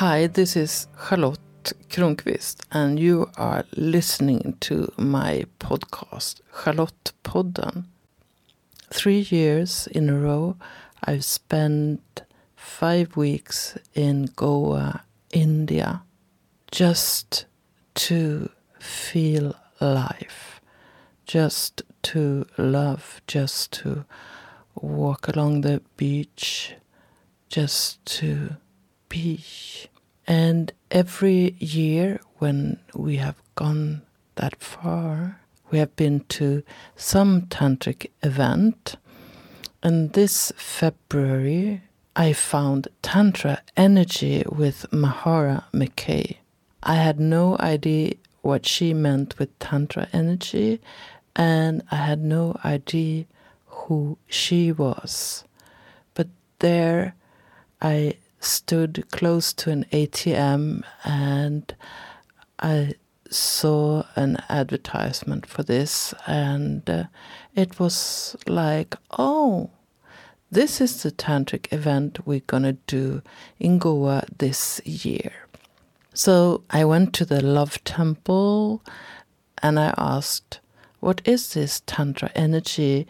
Hi, this is Charlotte Kronqvist, and you are listening to my podcast, Charlotte Podden. Three years in a row, I've spent five weeks in Goa, India, just to feel life, just to love, just to walk along the beach, just to be. And every year when we have gone that far, we have been to some tantric event. And this February, I found Tantra energy with Mahara McKay. I had no idea what she meant with Tantra energy, and I had no idea who she was. But there I stood close to an ATM and I saw an advertisement for this, and uh, it was like, oh, this is the tantric event we're gonna do in Goa this year. So I went to the Love Temple and I asked, What is this Tantra energy?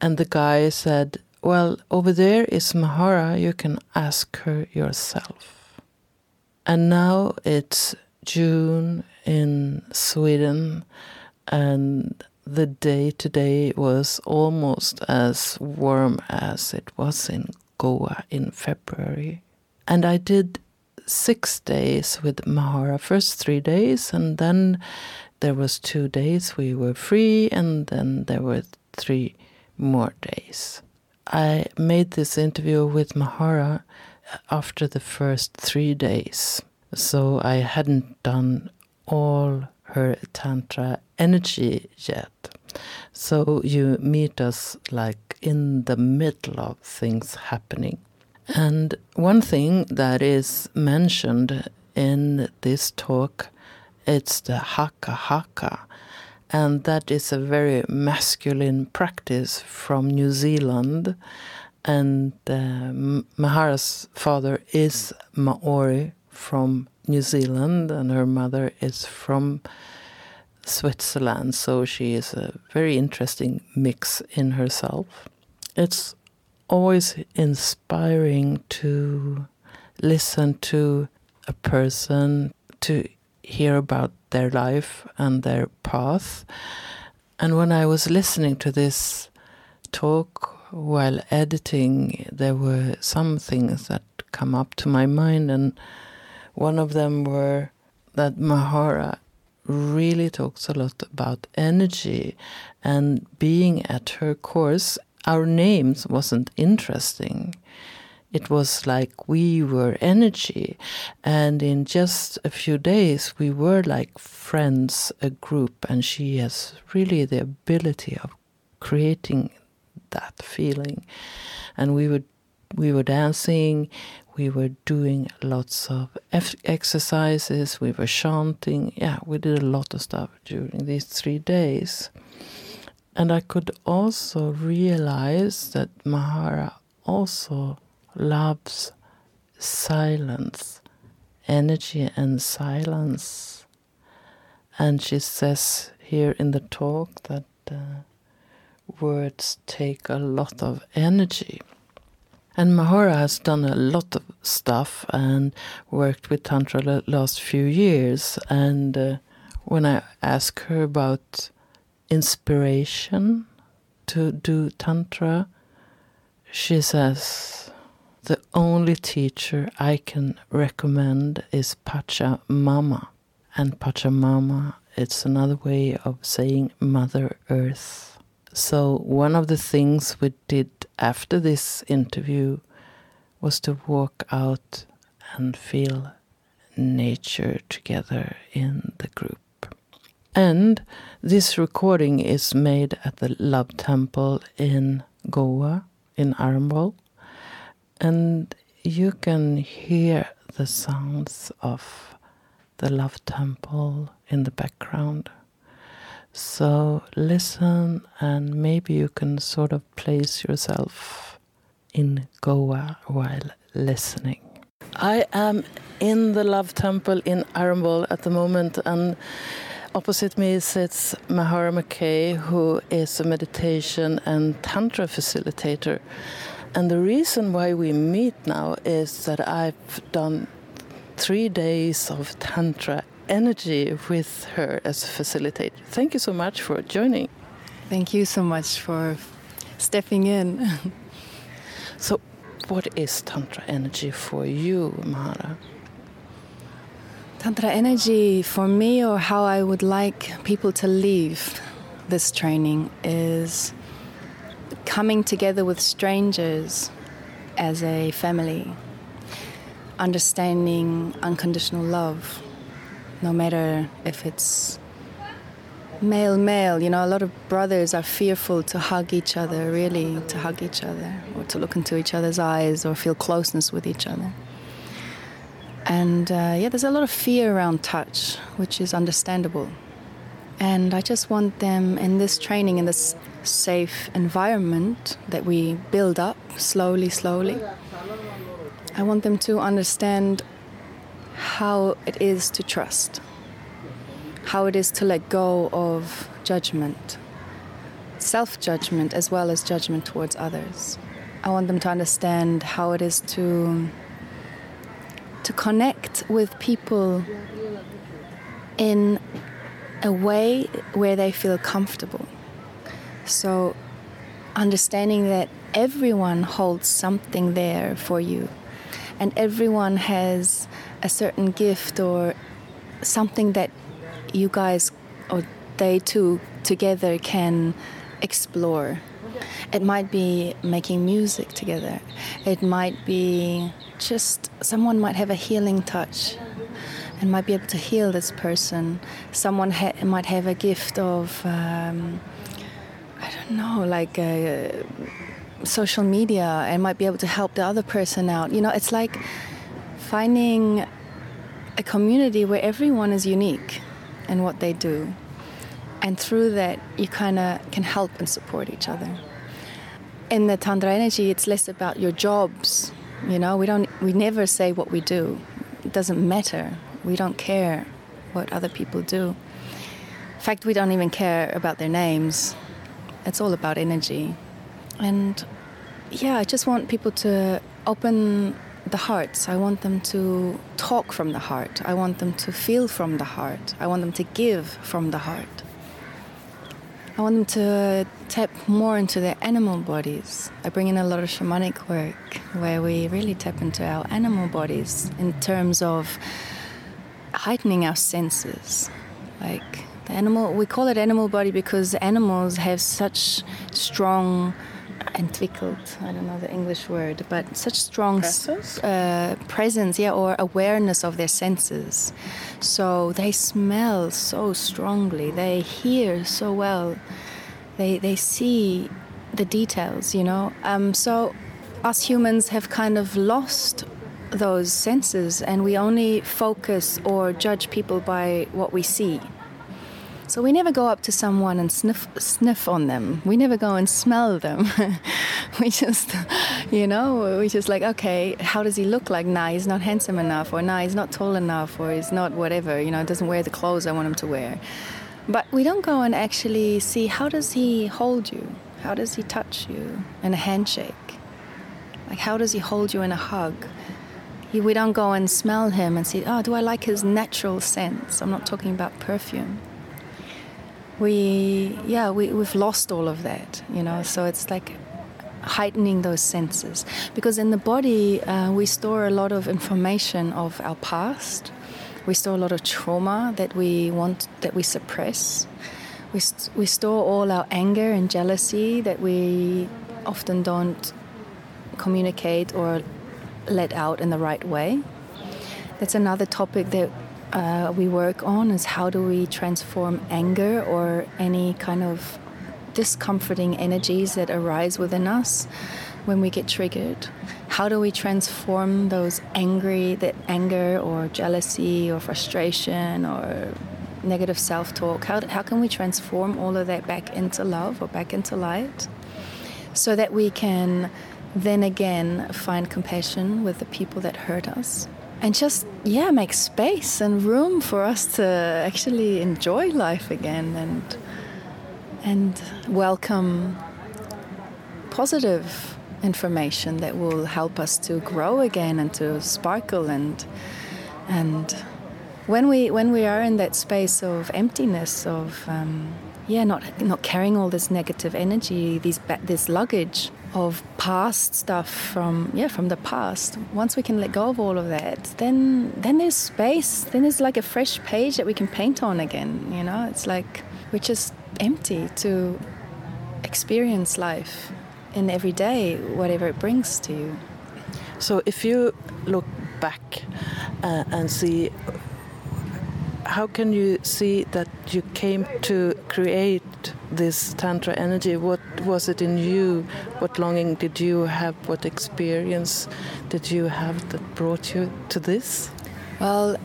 And the guy said, well, over there is Mahara. You can ask her yourself. And now it's June in Sweden, and the day today was almost as warm as it was in Goa in February. And I did six days with Mahara, first three days, and then there was two days we were free, and then there were three more days. I made this interview with Mahara after the first three days. So I hadn't done all her Tantra energy yet. So you meet us like in the middle of things happening. And one thing that is mentioned in this talk, it's the haka haka and that is a very masculine practice from New Zealand. And uh, Mahara's father is Maori from New Zealand, and her mother is from Switzerland, so she is a very interesting mix in herself. It's always inspiring to listen to a person, to hear about their life and their path. And when I was listening to this talk while editing, there were some things that come up to my mind, and one of them were that Mahara really talks a lot about energy and being at her course. Our names wasn't interesting it was like we were energy. And in just a few days, we were like friends, a group. And she has really the ability of creating that feeling. And we would we were dancing, we were doing lots of exercises, we were chanting. Yeah, we did a lot of stuff during these three days. And I could also realize that Mahara also loves silence, energy and silence. And she says here in the talk that uh, words take a lot of energy. And Mahara has done a lot of stuff and worked with Tantra the last few years. And uh, when I ask her about inspiration to do Tantra, she says, the only teacher I can recommend is Pachamama. And Pachamama, it's another way of saying Mother Earth. So, one of the things we did after this interview was to walk out and feel nature together in the group. And this recording is made at the Love Temple in Goa, in Arambol and you can hear the sounds of the love temple in the background. So listen, and maybe you can sort of place yourself in Goa while listening. I am in the Love Temple in Arambol at the moment, and opposite me sits Mahara McKay, who is a meditation and Tantra facilitator. And the reason why we meet now is that I've done three days of Tantra energy with her as a facilitator. Thank you so much for joining. Thank you so much for stepping in. so, what is Tantra energy for you, Mahara? Tantra energy for me, or how I would like people to leave this training, is coming together with strangers as a family, understanding unconditional love, no matter if it's male male you know a lot of brothers are fearful to hug each other really to hug each other or to look into each other's eyes or feel closeness with each other. And uh, yeah there's a lot of fear around touch which is understandable. And i just want them in this training in this safe environment that we build up slowly slowly i want them to understand how it is to trust how it is to let go of judgment, self judgment, as well as judgment towards others. I want them to understand how it is to, to connect with people in a way where they feel comfortable. So, understanding that everyone holds something there for you, and everyone has a certain gift or something that you guys or they two together can explore. It might be making music together. It might be just someone might have a healing touch and might be able to heal this person. Someone ha- might have a gift of, um, I don't know, like uh, social media and might be able to help the other person out. You know, it's like finding a community where everyone is unique and what they do. And through that, you kind of can help and support each other. In the Tantra energy, it's less about your jobs. You know, we don't, we never say what we do. It doesn't matter. We don't care what other people do. In fact, we don't even care about their names. It's all about energy. And yeah, I just want people to open the hearts. I want them to talk from the heart. I want them to feel from the heart. I want them to give from the heart. I want them to tap more into their animal bodies. I bring in a lot of shamanic work where we really tap into our animal bodies in terms of heightening our senses. Like the animal, we call it animal body because animals have such strong entwickelt. I don't know the English word, but such strong uh, presence, yeah, or awareness of their senses. So they smell so strongly. They hear so well. They they see the details, you know. Um, so us humans have kind of lost those senses, and we only focus or judge people by what we see. So we never go up to someone and sniff sniff on them. We never go and smell them. we just, you know, we just like, okay, how does he look like? Nah, he's not handsome enough, or nah, he's not tall enough, or he's not whatever. You know, doesn't wear the clothes I want him to wear. But we don't go and actually see how does he hold you? How does he touch you in a handshake? Like how does he hold you in a hug? We don't go and smell him and see, oh, do I like his natural sense? I'm not talking about perfume we yeah we, we've lost all of that you know so it's like heightening those senses. Because in the body uh, we store a lot of information of our past. We store a lot of trauma that we want that we suppress. We, st- we store all our anger and jealousy that we often don't communicate or let out in the right way. That's another topic that uh, we work on is how do we transform anger or any kind of discomforting energies that arise within us when we get triggered. How do we transform those angry, that anger or jealousy or frustration or negative self-talk? How, how can we transform all of that back into love or back into light, so that we can then again find compassion with the people that hurt us and just yeah make space and room for us to actually enjoy life again and and welcome positive information that will help us to grow again and to sparkle and and when we when we are in that space of emptiness of um, yeah not not carrying all this negative energy these this luggage of past stuff from yeah from the past. Once we can let go of all of that then then there's space. Then there's like a fresh page that we can paint on again you know? It's like we're just empty to experience life in every day whatever it brings to you. So if you look back uh, and see how can you see that you came to create this tantra energy? What was it in you? What longing did you have? What experience did you have that brought you to this? Well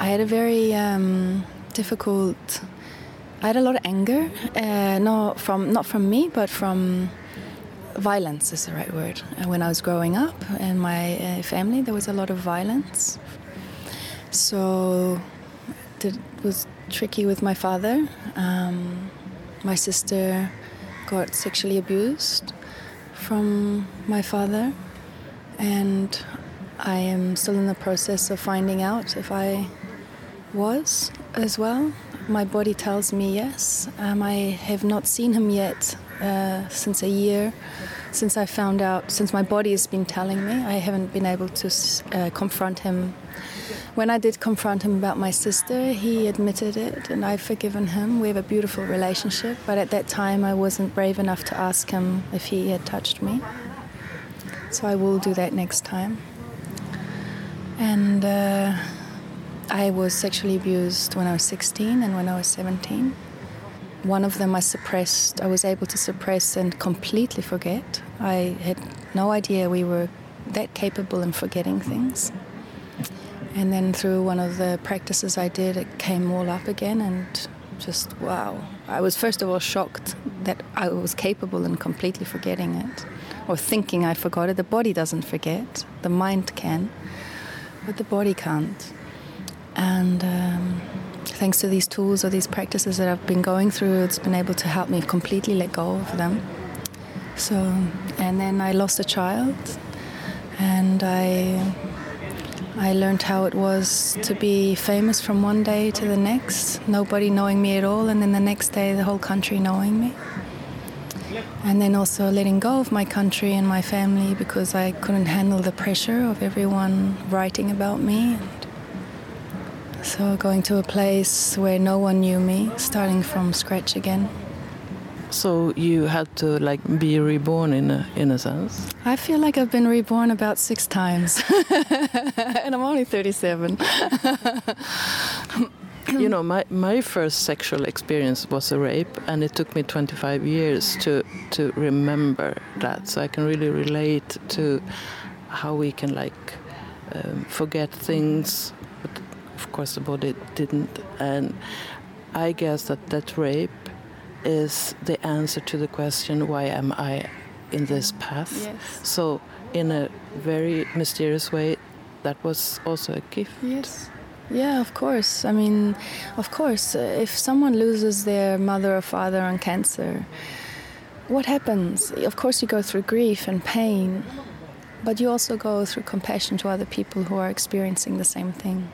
i had a very um, difficult i had a lot of anger uh, not from not from me but from violence is the right word. When i was growing up in my uh, family there was a lot of violence. So it was tricky with my father um, my sister got sexually abused from my father, and I am still in the process of finding out if I was as well. My body tells me yes. Um, I have not seen him yet uh, since a year since I found out, since my body has been telling me. I haven't been able to uh, confront him when I did confront him about my sister, he admitted it and I've forgiven him. We have a beautiful relationship, but at that time I wasn't brave enough to ask him if he had touched me. So I will do that next time. And uh, I was sexually abused when I was 16 and when I was 17. One of them I suppressed, I was able to suppress and completely forget. I had no idea we were that capable in forgetting things. And then through one of the practices I did, it came all up again, and just wow. I was first of all shocked that I was capable in completely forgetting it or thinking I forgot it. The body doesn't forget, the mind can, but the body can't. And um, thanks to these tools or these practices that I've been going through, it's been able to help me completely let go of them. So, and then I lost a child, and I I learned how it was to be famous from one day to the next, nobody knowing me at all, and then the next day the whole country knowing me. And then also letting go of my country and my family because I couldn't handle the pressure of everyone writing about me. And so going to a place where no one knew me, starting from scratch again. So you had to like be reborn in a in a sense. I feel like I've been reborn about six times, and I'm only 37. you know, my my first sexual experience was a rape, and it took me 25 years to to remember that. So I can really relate to how we can like um, forget things, but of course the body didn't. And I guess that that rape is the answer to the question why am I in this path? Yes. So, in a very mysterious way, that was also a gift. Yes. Yeah, of course. I mean, of course, uh, if someone loses their mother or father on cancer, what happens? Of course, you go through grief and pain, but you also go through compassion to other people who are experiencing the same thing.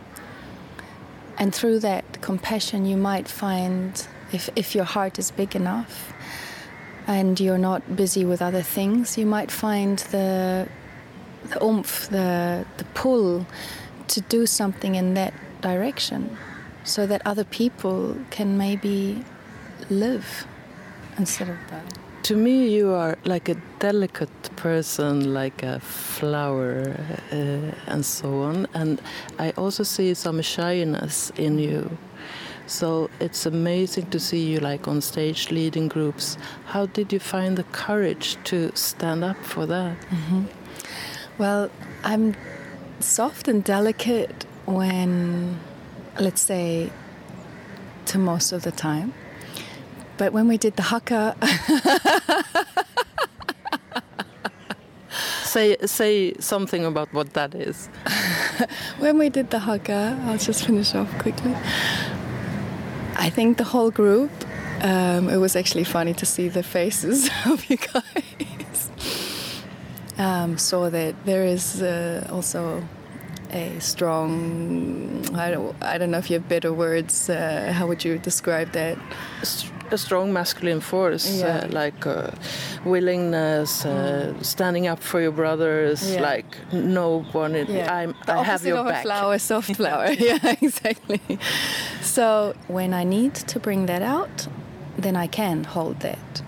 And through that compassion, you might find if, if your heart is big enough and you're not busy with other things, you might find the, the oomph, the, the pull to do something in that direction so that other people can maybe live instead of that. To me, you are like a delicate person, like a flower, uh, and so on. And I also see some shyness in you. So it's amazing to see you like on stage leading groups. How did you find the courage to stand up for that? Mm -hmm. Well, I'm soft and delicate when, let's say, to most of the time. But when we did the haka, say say something about what that is. when we did the haka, I'll just finish off quickly. I think the whole group. Um, it was actually funny to see the faces of you guys. Um, saw that there is uh, also a strong. I don't. I don't know if you have better words. Uh, how would you describe that? A strong masculine force, uh, yeah. uh, like uh, willingness, uh, mm. standing up for your brothers, yeah. like no one. Yeah. I'm, I have your of back. A flower, soft flower. yeah, exactly. So when I need to bring that out, then I can hold that.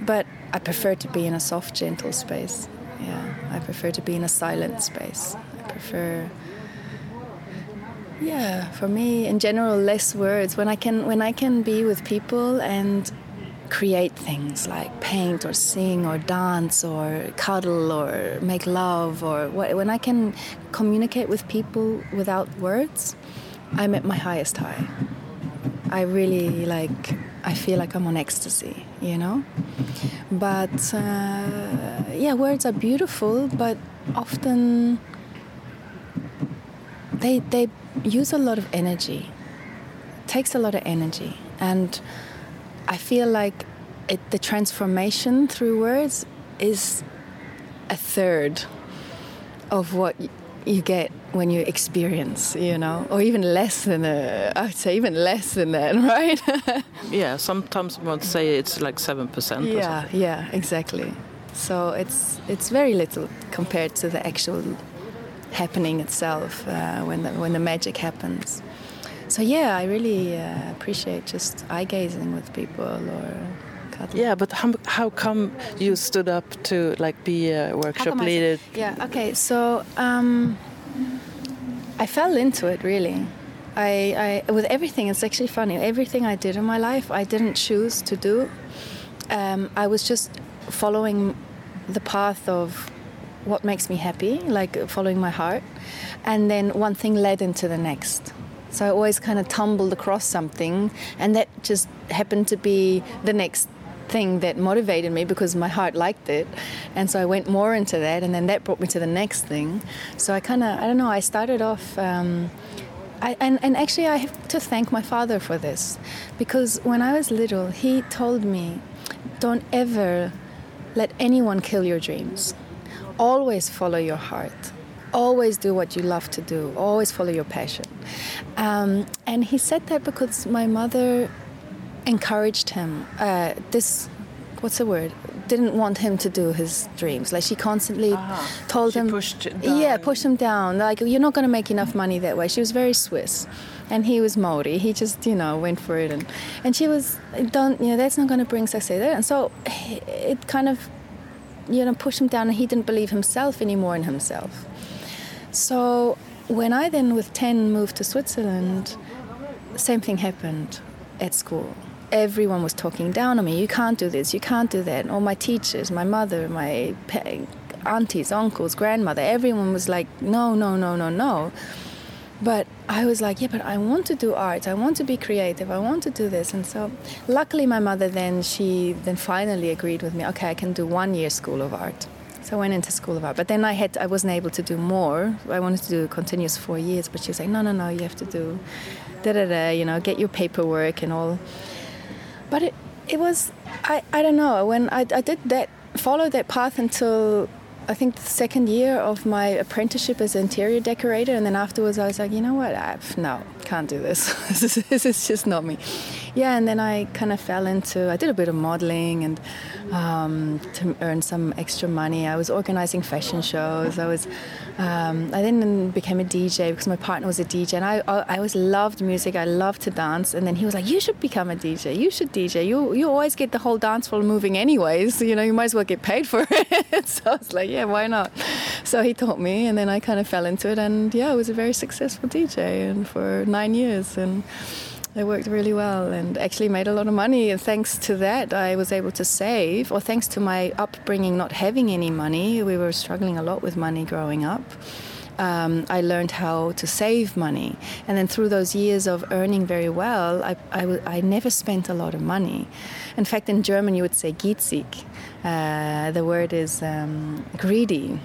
But I prefer to be in a soft, gentle space. Yeah, I prefer to be in a silent space. I prefer yeah, for me, in general, less words. When I can, when I can be with people and create things like paint or sing or dance or cuddle or make love or what, when I can communicate with people without words, I'm at my highest high. I really like. I feel like I'm on ecstasy, you know. But uh, yeah, words are beautiful, but often they they use a lot of energy. It takes a lot of energy, and I feel like it, the transformation through words is a third of what you get when you experience, you know, or even less than a, I'd say even less than that, right? yeah, sometimes one say it's like seven percent. Yeah, yeah, exactly. So it's it's very little compared to the actual happening itself uh, when the when the magic happens. So yeah, I really uh, appreciate just eye gazing with people or. Cuddling. Yeah, but how, how come you stood up to like be a workshop leader? Yeah. Okay. So um, I fell into it really. I, I with everything. It's actually funny. Everything I did in my life, I didn't choose to do. Um, I was just following the path of what makes me happy, like following my heart. And then one thing led into the next. So I always kind of tumbled across something, and that just happened to be the next thing that motivated me because my heart liked it. And so I went more into that, and then that brought me to the next thing. So I kind of, I don't know, I started off. Um, I, and, and actually, I have to thank my father for this because when I was little, he told me, don't ever let anyone kill your dreams always follow your heart always do what you love to do always follow your passion um, and he said that because my mother encouraged him uh, this what's the word didn't want him to do his dreams like she constantly uh-huh. told she him pushed yeah push him down like you're not going to make enough money that way she was very swiss and he was Maori. He just, you know, went for it, and and she was, don't, you know, that's not going to bring success. There. And so it kind of you know, push him down, and he didn't believe himself anymore in himself. So when I then, with 10, moved to Switzerland, same thing happened at school. Everyone was talking down on me. You can't do this. You can't do that. All my teachers, my mother, my aunties, uncles, grandmother, everyone was like, no, no, no, no, no. But I was like, yeah, but I want to do art. I want to be creative. I want to do this. And so, luckily, my mother then she then finally agreed with me. Okay, I can do one year school of art. So I went into school of art. But then I had I wasn't able to do more. I wanted to do continuous four years. But she was like, no, no, no, you have to do da da da. You know, get your paperwork and all. But it it was I I don't know when I I did that follow that path until I think the second year of my apprenticeship as interior decorator, and then afterwards I was like, you know what, I've, no, can't do this. this, is, this is just not me. Yeah, and then I kind of fell into. I did a bit of modeling and um, to earn some extra money. I was organizing fashion shows. I was. Um, I then became a DJ because my partner was a DJ, and I, I, always loved music. I loved to dance, and then he was like, "You should become a DJ. You should DJ. You you always get the whole dance floor moving anyways. You know, you might as well get paid for it." so I was like, "Yeah, why not?" So he taught me, and then I kind of fell into it, and yeah, I was a very successful DJ, and for nine years, and it worked really well and actually made a lot of money. And thanks to that, I was able to save, or thanks to my upbringing not having any money, we were struggling a lot with money growing up. um, I learned how to save money. And then through those years of earning very well, I, I, I never spent a lot of money. In fact, in German, you would say geizig. Uh, the word is um, greedy.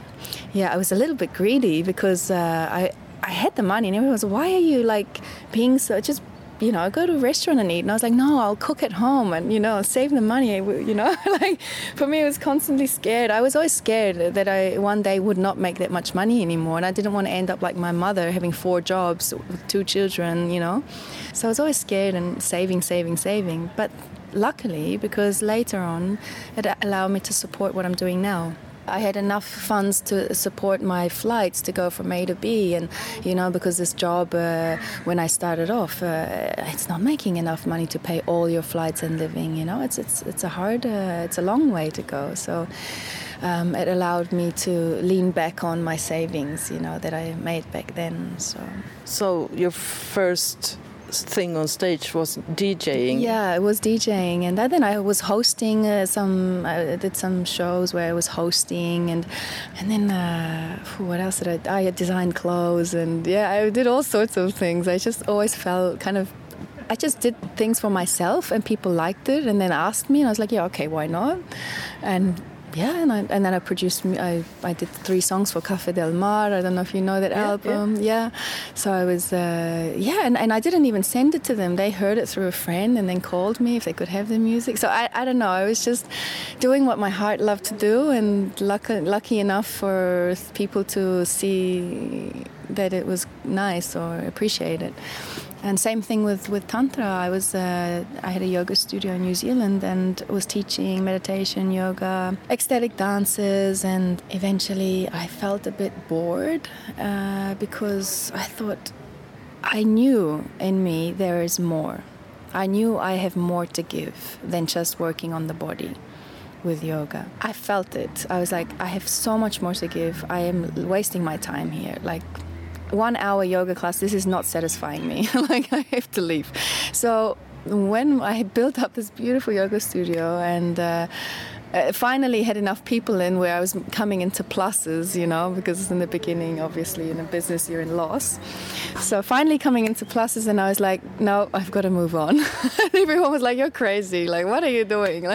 Yeah, I was a little bit greedy because uh, I, I had the money, and everyone was, "Why are you like being so just you know, go to a restaurant and eat. And I was like, no, I'll cook at home and, you know, save the money, you know. like, for me, it was constantly scared. I was always scared that I one day would not make that much money anymore. And I didn't want to end up like my mother, having four jobs with two children, you know. So I was always scared and saving, saving, saving. But luckily, because later on, it allowed me to support what I'm doing now. I had enough funds to support my flights to go from A to B, and you know because this job uh, when I started off, uh, it's not making enough money to pay all your flights and living. You know, it's it's it's a hard, uh, it's a long way to go. So. Um, it allowed me to lean back on my savings, you know, that I made back then. So, so your first thing on stage was DJing. Yeah, it was DJing, and then I was hosting uh, some. I did some shows where I was hosting, and and then uh, what else did I? I designed clothes, and yeah, I did all sorts of things. I just always felt kind of. I just did things for myself, and people liked it, and then asked me, and I was like, yeah, okay, why not? And yeah, and, I, and then I produced, I, I did three songs for Cafe Del Mar. I don't know if you know that yeah, album. Yeah. yeah. So I was, uh, yeah, and, and I didn't even send it to them. They heard it through a friend and then called me if they could have the music. So I, I don't know. I was just doing what my heart loved to do and lucky, lucky enough for people to see that it was nice or appreciate it. And same thing with, with Tantra. I was uh, I had a yoga studio in New Zealand and was teaching meditation, yoga, ecstatic dances, and eventually I felt a bit bored uh, because I thought I knew in me there is more. I knew I have more to give than just working on the body with yoga. I felt it. I was like, I have so much more to give. I am wasting my time here. Like, one hour yoga class, this is not satisfying me. like, I have to leave. So, when I built up this beautiful yoga studio and uh, uh, finally had enough people in where I was coming into pluses, you know, because in the beginning, obviously, in a business, you're in loss. So finally coming into pluses, and I was like, no, I've got to move on. Everyone was like, you're crazy. Like, what are you doing?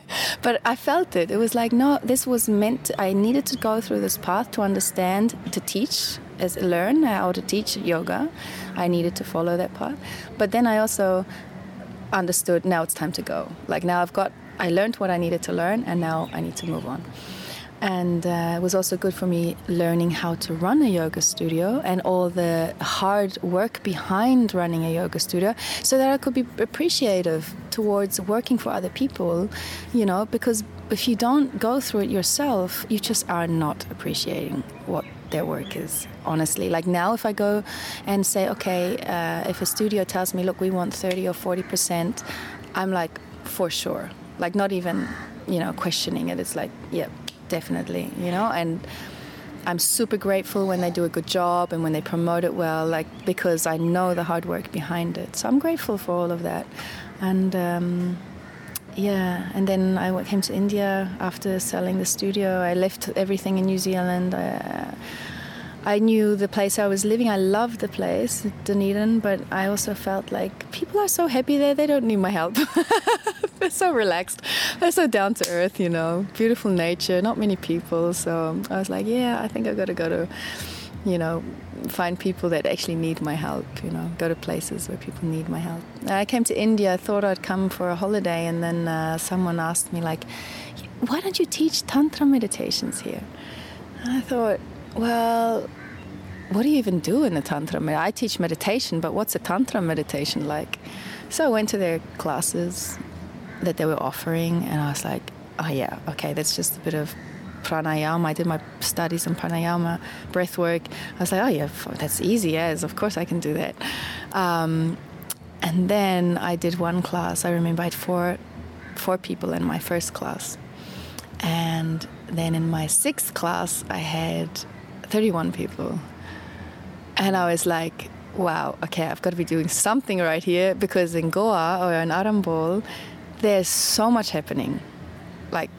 but I felt it. It was like, no, this was meant, to, I needed to go through this path to understand, to teach as learn how to teach yoga. I needed to follow that path. But then I also understood now it's time to go. Like now I've got I learned what I needed to learn and now I need to move on. And uh, it was also good for me learning how to run a yoga studio and all the hard work behind running a yoga studio so that I could be appreciative towards working for other people, you know, because if you don't go through it yourself, you just are not appreciating what their work is honestly. Like now if i go and say okay uh, if a studio tells me look we want 30 or 40 percent i'm like for sure. Like not even you know questioning it. It's like yeah definitely you know and i'm super grateful when they do a good job and when they promote it well like because i know the hard work behind it so i'm grateful for all of that and um, yeah, and then I came to India after selling the studio. I left everything in New Zealand. I, I knew the place I was living. I loved the place, Dunedin, but I also felt like people are so happy there, they don't need my help. They're so relaxed. They're so down to earth, you know. Beautiful nature, not many people. So I was like, yeah, I think I've got to go to, you know, find people that actually need my help, you know, go to places where people need my help. I came to India, I thought I'd come for a holiday, and then uh, someone asked me, like, why don't you teach Tantra meditations here? And I thought, well, what do you even do in the Tantra? I teach meditation, but what's a Tantra meditation like? So I went to their classes that they were offering, and I was like, oh, yeah, okay, that's just a bit of pranayama. I did my studies in pranayama, breath work. I was like, oh yeah, that's easy. Yes, of course I can do that. Um, and then I did one class. I remember I had four, four people in my first class, and then in my sixth class I had 31 people, and I was like, wow, okay, I've got to be doing something right here because in Goa or in Arambol, there's so much happening. Like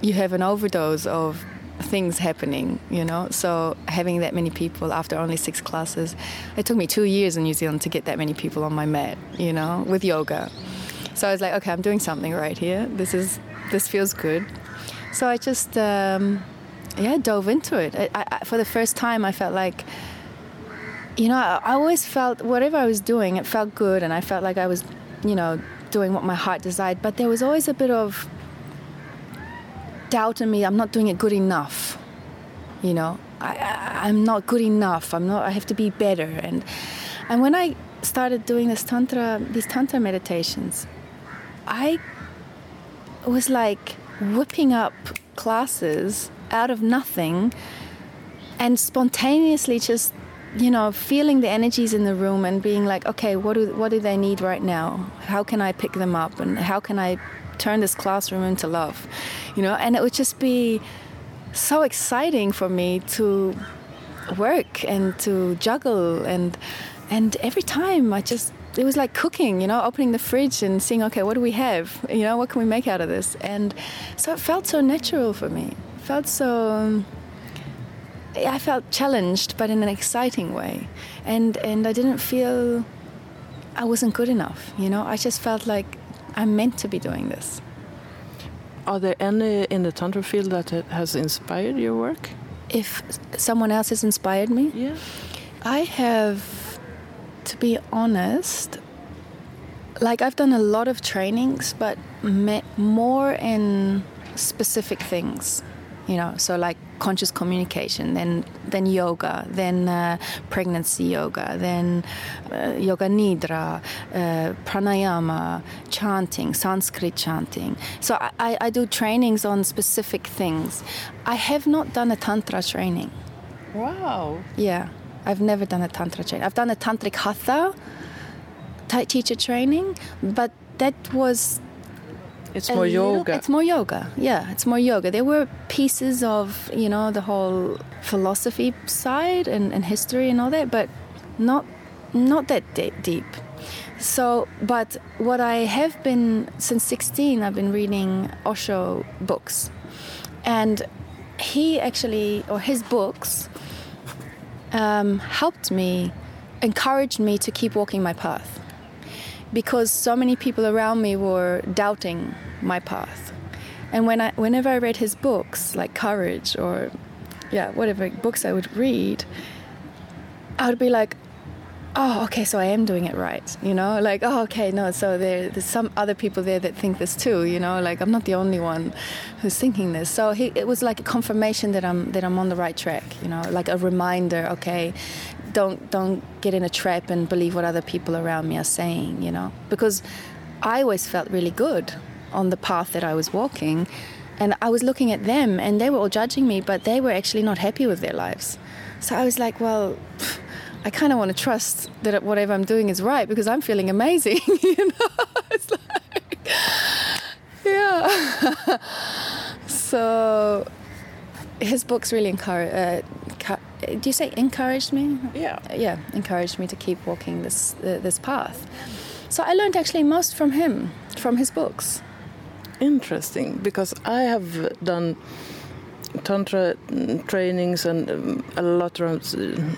you have an overdose of things happening, you know. So having that many people after only six classes, it took me two years in New Zealand to get that many people on my mat, you know, with yoga. So I was like, okay, I'm doing something right here. This is this feels good. So I just um, yeah dove into it. I, I, for the first time, I felt like you know I, I always felt whatever I was doing, it felt good, and I felt like I was you know doing what my heart desired. But there was always a bit of doubt in me. I'm not doing it good enough. You know, I, I'm not good enough. I'm not. I have to be better. And and when I started doing this tantra, these tantra meditations, I was like whipping up classes out of nothing and spontaneously just you know feeling the energies in the room and being like okay what do what do they need right now how can i pick them up and how can i turn this classroom into love you know and it would just be so exciting for me to work and to juggle and and every time i just it was like cooking, you know, opening the fridge and seeing, okay, what do we have? You know, what can we make out of this? And so it felt so natural for me. It felt so. I felt challenged, but in an exciting way, and and I didn't feel I wasn't good enough. You know, I just felt like I'm meant to be doing this. Are there any in the tantra field that has inspired your work? If someone else has inspired me, yeah, I have to be honest, like I've done a lot of trainings, but met more in specific things, you know. So like conscious communication, then then yoga, then uh, pregnancy yoga, then uh, yoga nidra, uh, pranayama, chanting, Sanskrit chanting. So I, I do trainings on specific things. I have not done a tantra training. Wow. Yeah. I've never done a tantra training. I've done a tantric hatha teacher training, but that was it's more yoga. it's more yoga. Yeah, it's more yoga. There were pieces of you know the whole philosophy side and, and history and all that, but not not that deep. So, but what I have been since 16, I've been reading Osho books, and he actually or his books um, helped me, encouraged me to keep walking my path. Because so many people around me were doubting my path. And when I, whenever I read his books, like Courage or, yeah, whatever books I would read, I would be like, oh, okay, so I am doing it right, you know? Like, oh, okay, no, so there, there's some other people there that think this too, you know? Like, I'm not the only one who's thinking this. So he, it was like a confirmation that I'm that I'm on the right track, you know, like a reminder, okay, don't don't get in a trap and believe what other people around me are saying, you know? Because I always felt really good on the path that I was walking. And I was looking at them and they were all judging me, but they were actually not happy with their lives. So I was like, well, I kind of want to trust that whatever I'm doing is right because I'm feeling amazing. you know, it's like, yeah. so his books really encourage. Uh, do you say encouraged me? Yeah. Yeah, encouraged me to keep walking this uh, this path. So I learned actually most from him, from his books. Interesting, because I have done tantra trainings and um, a lot of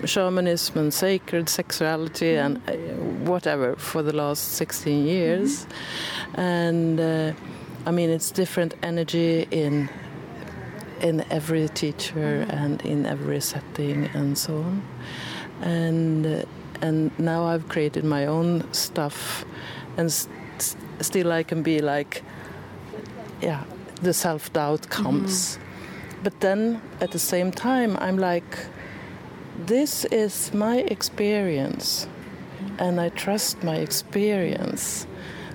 shamanism and sacred sexuality and uh, whatever for the last 16 years mm-hmm. and uh, i mean it's different energy in in every teacher mm-hmm. and in every setting and so on and uh, and now i've created my own stuff and st- still i can be like yeah the self-doubt comes mm-hmm but then at the same time, I'm like, this is my experience, and I trust my experience.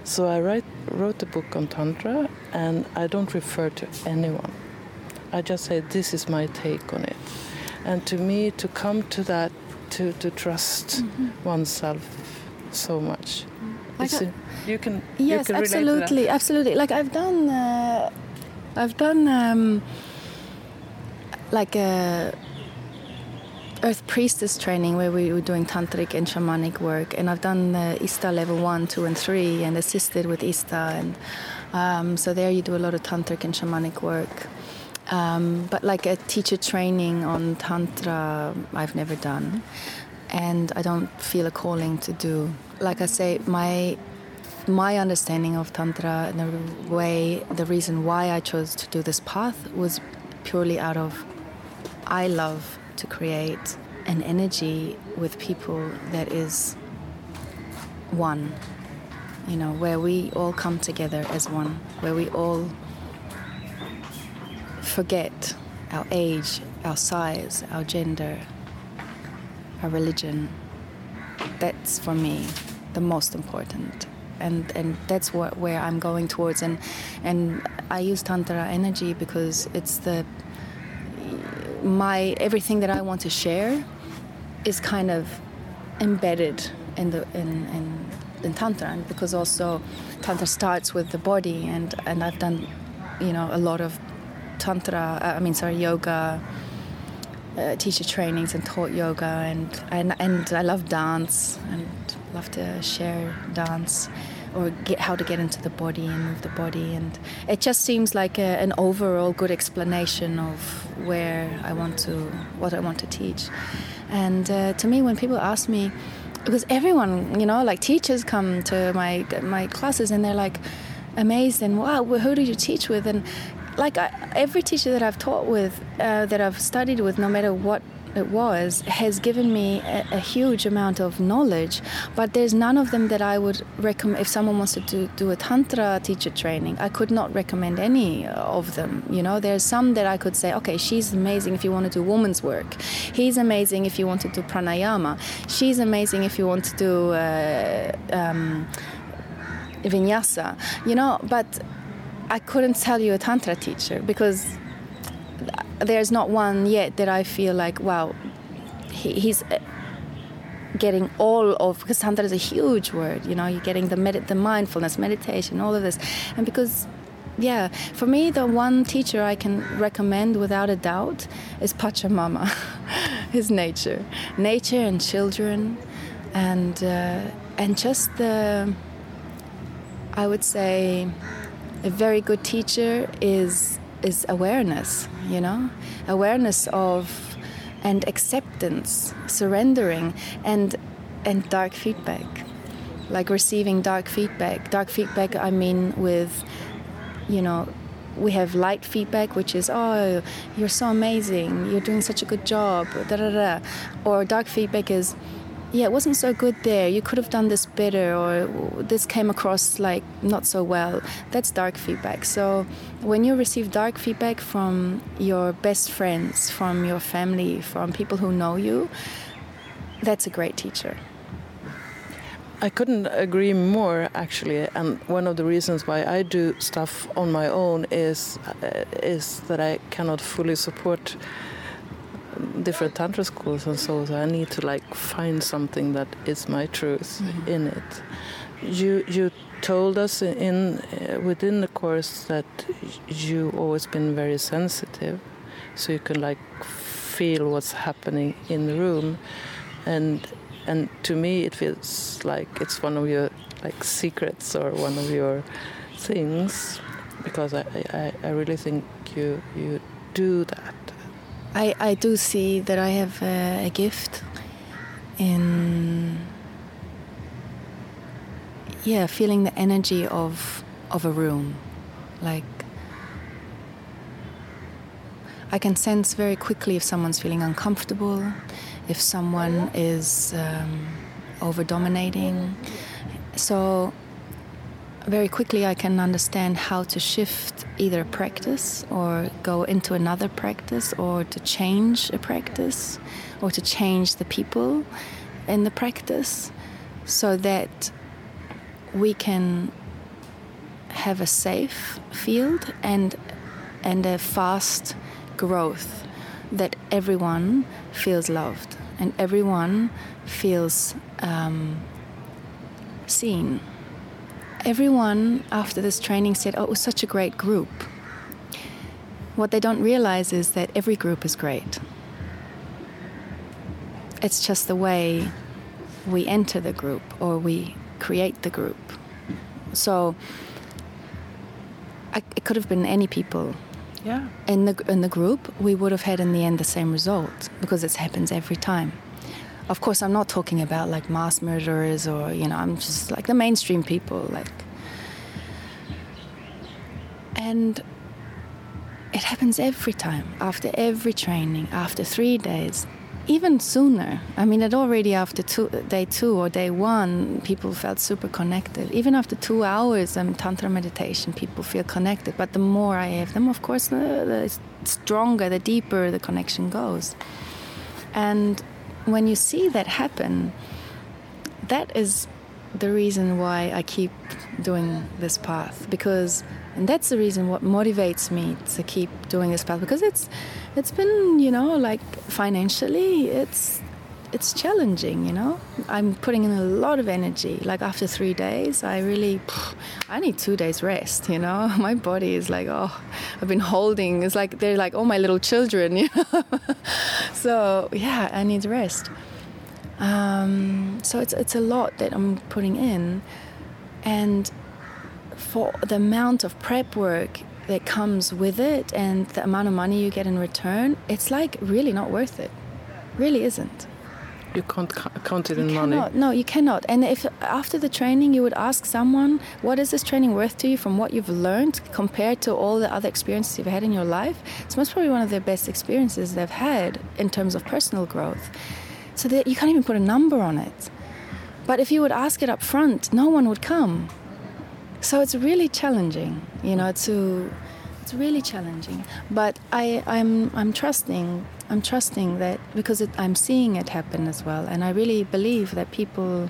So I write, wrote a book on Tantra, and I don't refer to anyone. I just say, this is my take on it. And to me, to come to that, to, to trust mm-hmm. oneself so much. Like a, you can yes, you can absolutely, absolutely. Like I've done, uh, I've done um, like a earth priestess training where we were doing tantric and shamanic work and i've done the ISTA level one two and three and assisted with ISTA and um, so there you do a lot of tantric and shamanic work Um, but like a teacher training on Tantra, I've never done. And I don't feel a calling to do. Like I say, my my understanding of Tantra and the way, the reason why I chose to do this path was purely out of I love to create an energy with people that is one, you know, where we all come together as one, where we all forget our age, our size, our gender, our religion. That's for me the most important. And, and that's what where I'm going towards. And and I use tantra energy because it's the my everything that I want to share is kind of embedded in the in, in, in tantra. And because also tantra starts with the body and and I've done you know a lot of tantra I mean sorry yoga uh, teacher trainings and taught yoga and, and and I love dance and love to share dance or get how to get into the body and move the body. And it just seems like a, an overall good explanation of where I want to what I want to teach. And uh, to me when people ask me because everyone you know like teachers come to my my classes and they're like amazed and wow who do you teach with? And like I, every teacher that I've taught with uh, that I've studied with no matter what it was has given me a, a, huge amount of knowledge. But there's none of them that I would recommend if someone wants to do, do a tantra teacher training I could not recommend any of them you know? There's some that I could say okay she's amazing if you want to do woman's work. He's amazing if you want to do pranayama. She's amazing if you want to do uh, um, vinyasa. You know but I couldn't tell you a tantra teacher because there's not one yet that I feel like, wow, he, he's uh, getting all of because tantra is a huge word. You know, you're getting the med- the mindfulness, meditation, all of this, and because. Yeah, for me, the one teacher I can recommend without a doubt is Pachamama, his nature, nature and children, and uh, and just the, I would say, a very good teacher is is awareness, you know, awareness of and acceptance, surrendering, and and dark feedback, like receiving dark feedback. Dark feedback, I mean, with, you know, we have light feedback, which is, oh, you're so amazing, you're doing such a good job, da da da, or dark feedback is yeah, it wasn't so good there. You could have done this better, or this came across like not so well. That's dark feedback. So when you receive dark feedback from your best friends, from your family, from people who know you, that's a great teacher. I couldn't agree more, actually. And one of the reasons why I do stuff on my own is uh, is that I cannot fully support different tantra schools and so, so I need to like find something that is my truth mm-hmm. in it. You you told us in uh, within the course that you always been very sensitive, so you can like feel what's happening in the room, and and to me it feels like it's one of your like secrets or one of your things because I, I, I really think you you do that I, I do see that I have a, a gift in yeah feeling the energy of of a room. Like I can sense very quickly if someone's feeling uncomfortable if someone is um, over dominating so very quickly I can understand how to shift either a practice or go into another practice or to change a practice or to change the people in the practice so that we can have a safe field and and a fast growth that everyone feels loved and everyone feels um, seen everyone after this training said, Oh, it was such a great group. What they don't realize is that every group is great. It's just the way we enter the group or we create the group. So I, it could have been any people Yeah. In the in the group, we would have had in the end the same result because it happens every time. Of course, I'm not talking about like mass murderers or you know, I'm just like the mainstream people, like. And it happens every time, after every training, after three days, even sooner. I mean, it already after two, day two or day one, people felt super connected. Even after two hours of Tantra meditation, people feel connected. But the more I have them, of course, the, the stronger, the deeper the connection goes. And when you see that happen, that is the reason why I keep doing this path because and that's the reason what motivates me to keep doing this path because it's it's been you know like financially it's it's challenging you know? I'm putting in a lot of energy. Like after three days i really i need two days rest you know? My body is like oh i've been holding. It's like they're like oh my little children you know? So yeah i need rest. Um, so it's it's a lot that i'm putting in. And for the amount of prep work that comes with it and the amount of money you get in return, it's like really not worth it. Really isn't. You can't count it you in cannot, money. No, you cannot. And if after the training you would ask someone, what is this training worth to you from what you've learned compared to all the other experiences you've had in your life? It's most probably one of the best experiences they've had in terms of personal growth. So that you can't even put a number on it. But if you would ask it up front, no one would come so it's really challenging, you know, to it's really challenging. But I, I'm I'm trusting I'm trusting that because it, I'm seeing it happen as well, and I really believe that people,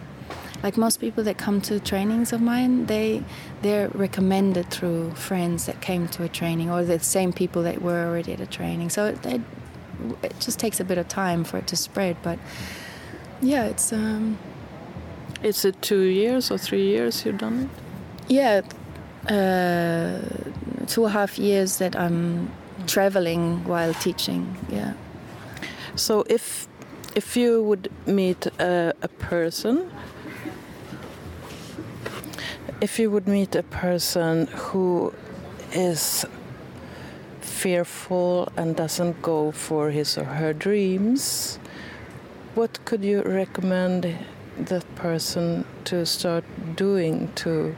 like most people that come to trainings of mine, they they're recommended through friends that came to a training or the same people that were already at a training. So it, it, it just takes a bit of time for it to spread, but yeah, it's. Um, is it two years or three years you've done it? Yeah, uh, two and a half years that I'm traveling while teaching. Yeah. So if if you would meet a, a person, if you would meet a person who is fearful and doesn't go for his or her dreams, what could you recommend that person to start doing to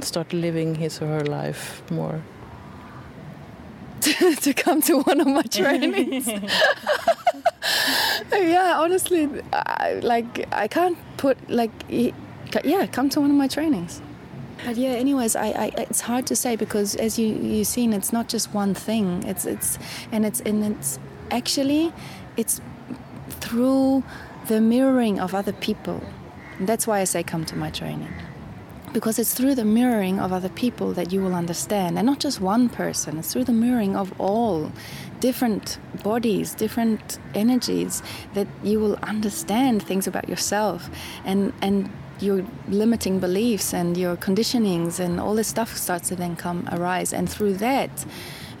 start living his or her life more? to come to one of my trainings. yeah, honestly, I, like I can't put like yeah, come to one of my trainings. But yeah, anyways, I, I it's hard to say because as you you've seen, it's not just one thing. It's it's and it's and it's actually it's through the mirroring of other people. And that's why I say come to my training because it's through the mirroring of other people that you will understand. And not just one person it's through the mirroring of all different bodies different energies that you will understand things about yourself. And and your limiting beliefs and your conditionings and all this stuff starts to then come arise. And through that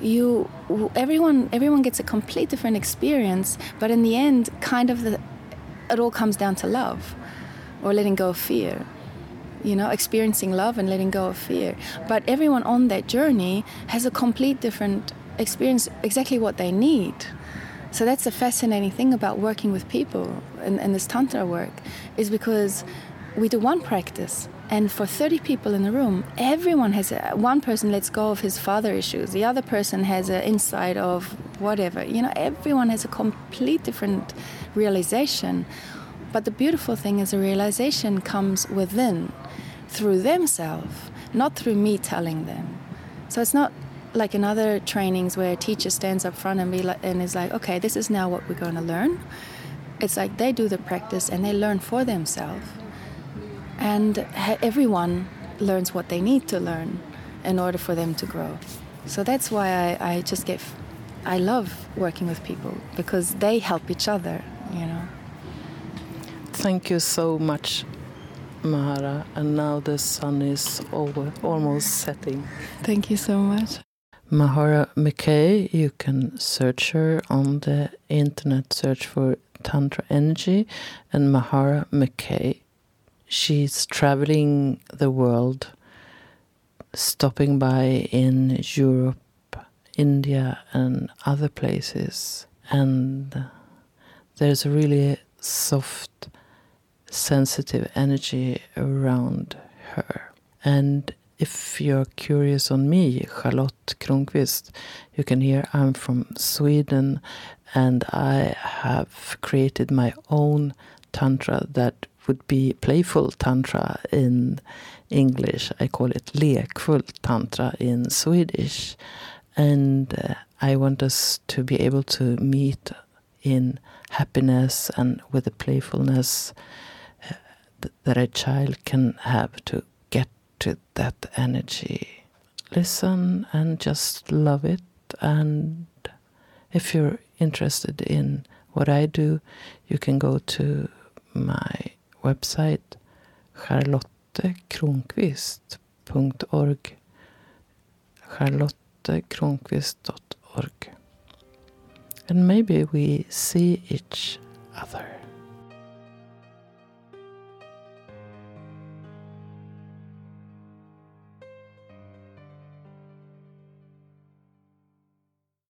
you everyone everyone gets a complete different experience. But in the end kind of the it all comes down to love or letting go of fear you know, experiencing love and letting go of fear. But everyone on that journey has a complete different experience, exactly what they need. So that's the fascinating thing about working with people in, in this Tantra work, is because we do one practice and for 30 people in the room everyone has a, one person lets go of his father issues the other person has an insight of whatever you know everyone has a complete different realization but the beautiful thing is the realization comes within through themselves, not through me telling them. So it's not like in other trainings where a teacher stands up front and be like, and is like, okay, this is now what we're going to learn. It's like they do the practice and they learn for themselves, and everyone learns what they need to learn in order for them to grow. So that's why I, I just get, I love working with people because they help each other, you know. Thank you so much Mahara, and now the sun is over, almost setting. Thank you so much. Mahara McKay, you can search her on the internet, search for Tantra Energy and Mahara McKay. She's traveling the world, stopping by in Europe India and other places. And there's a really soft, sensitive energy around her. And if you're curious on me, Charlotte Kronqvist, you can hear I'm from Sweden and I have created my own tantra that would be playful tantra in English. I call it lekfull tantra in Swedish. And uh, I want us to be able to meet in happiness and with the playfulness that a child can have to get to that energy. Listen and just love it. And if you're interested in what I do, you can go to my website charlottekronqvist.org charlottekronqvist.org and maybe we see each other.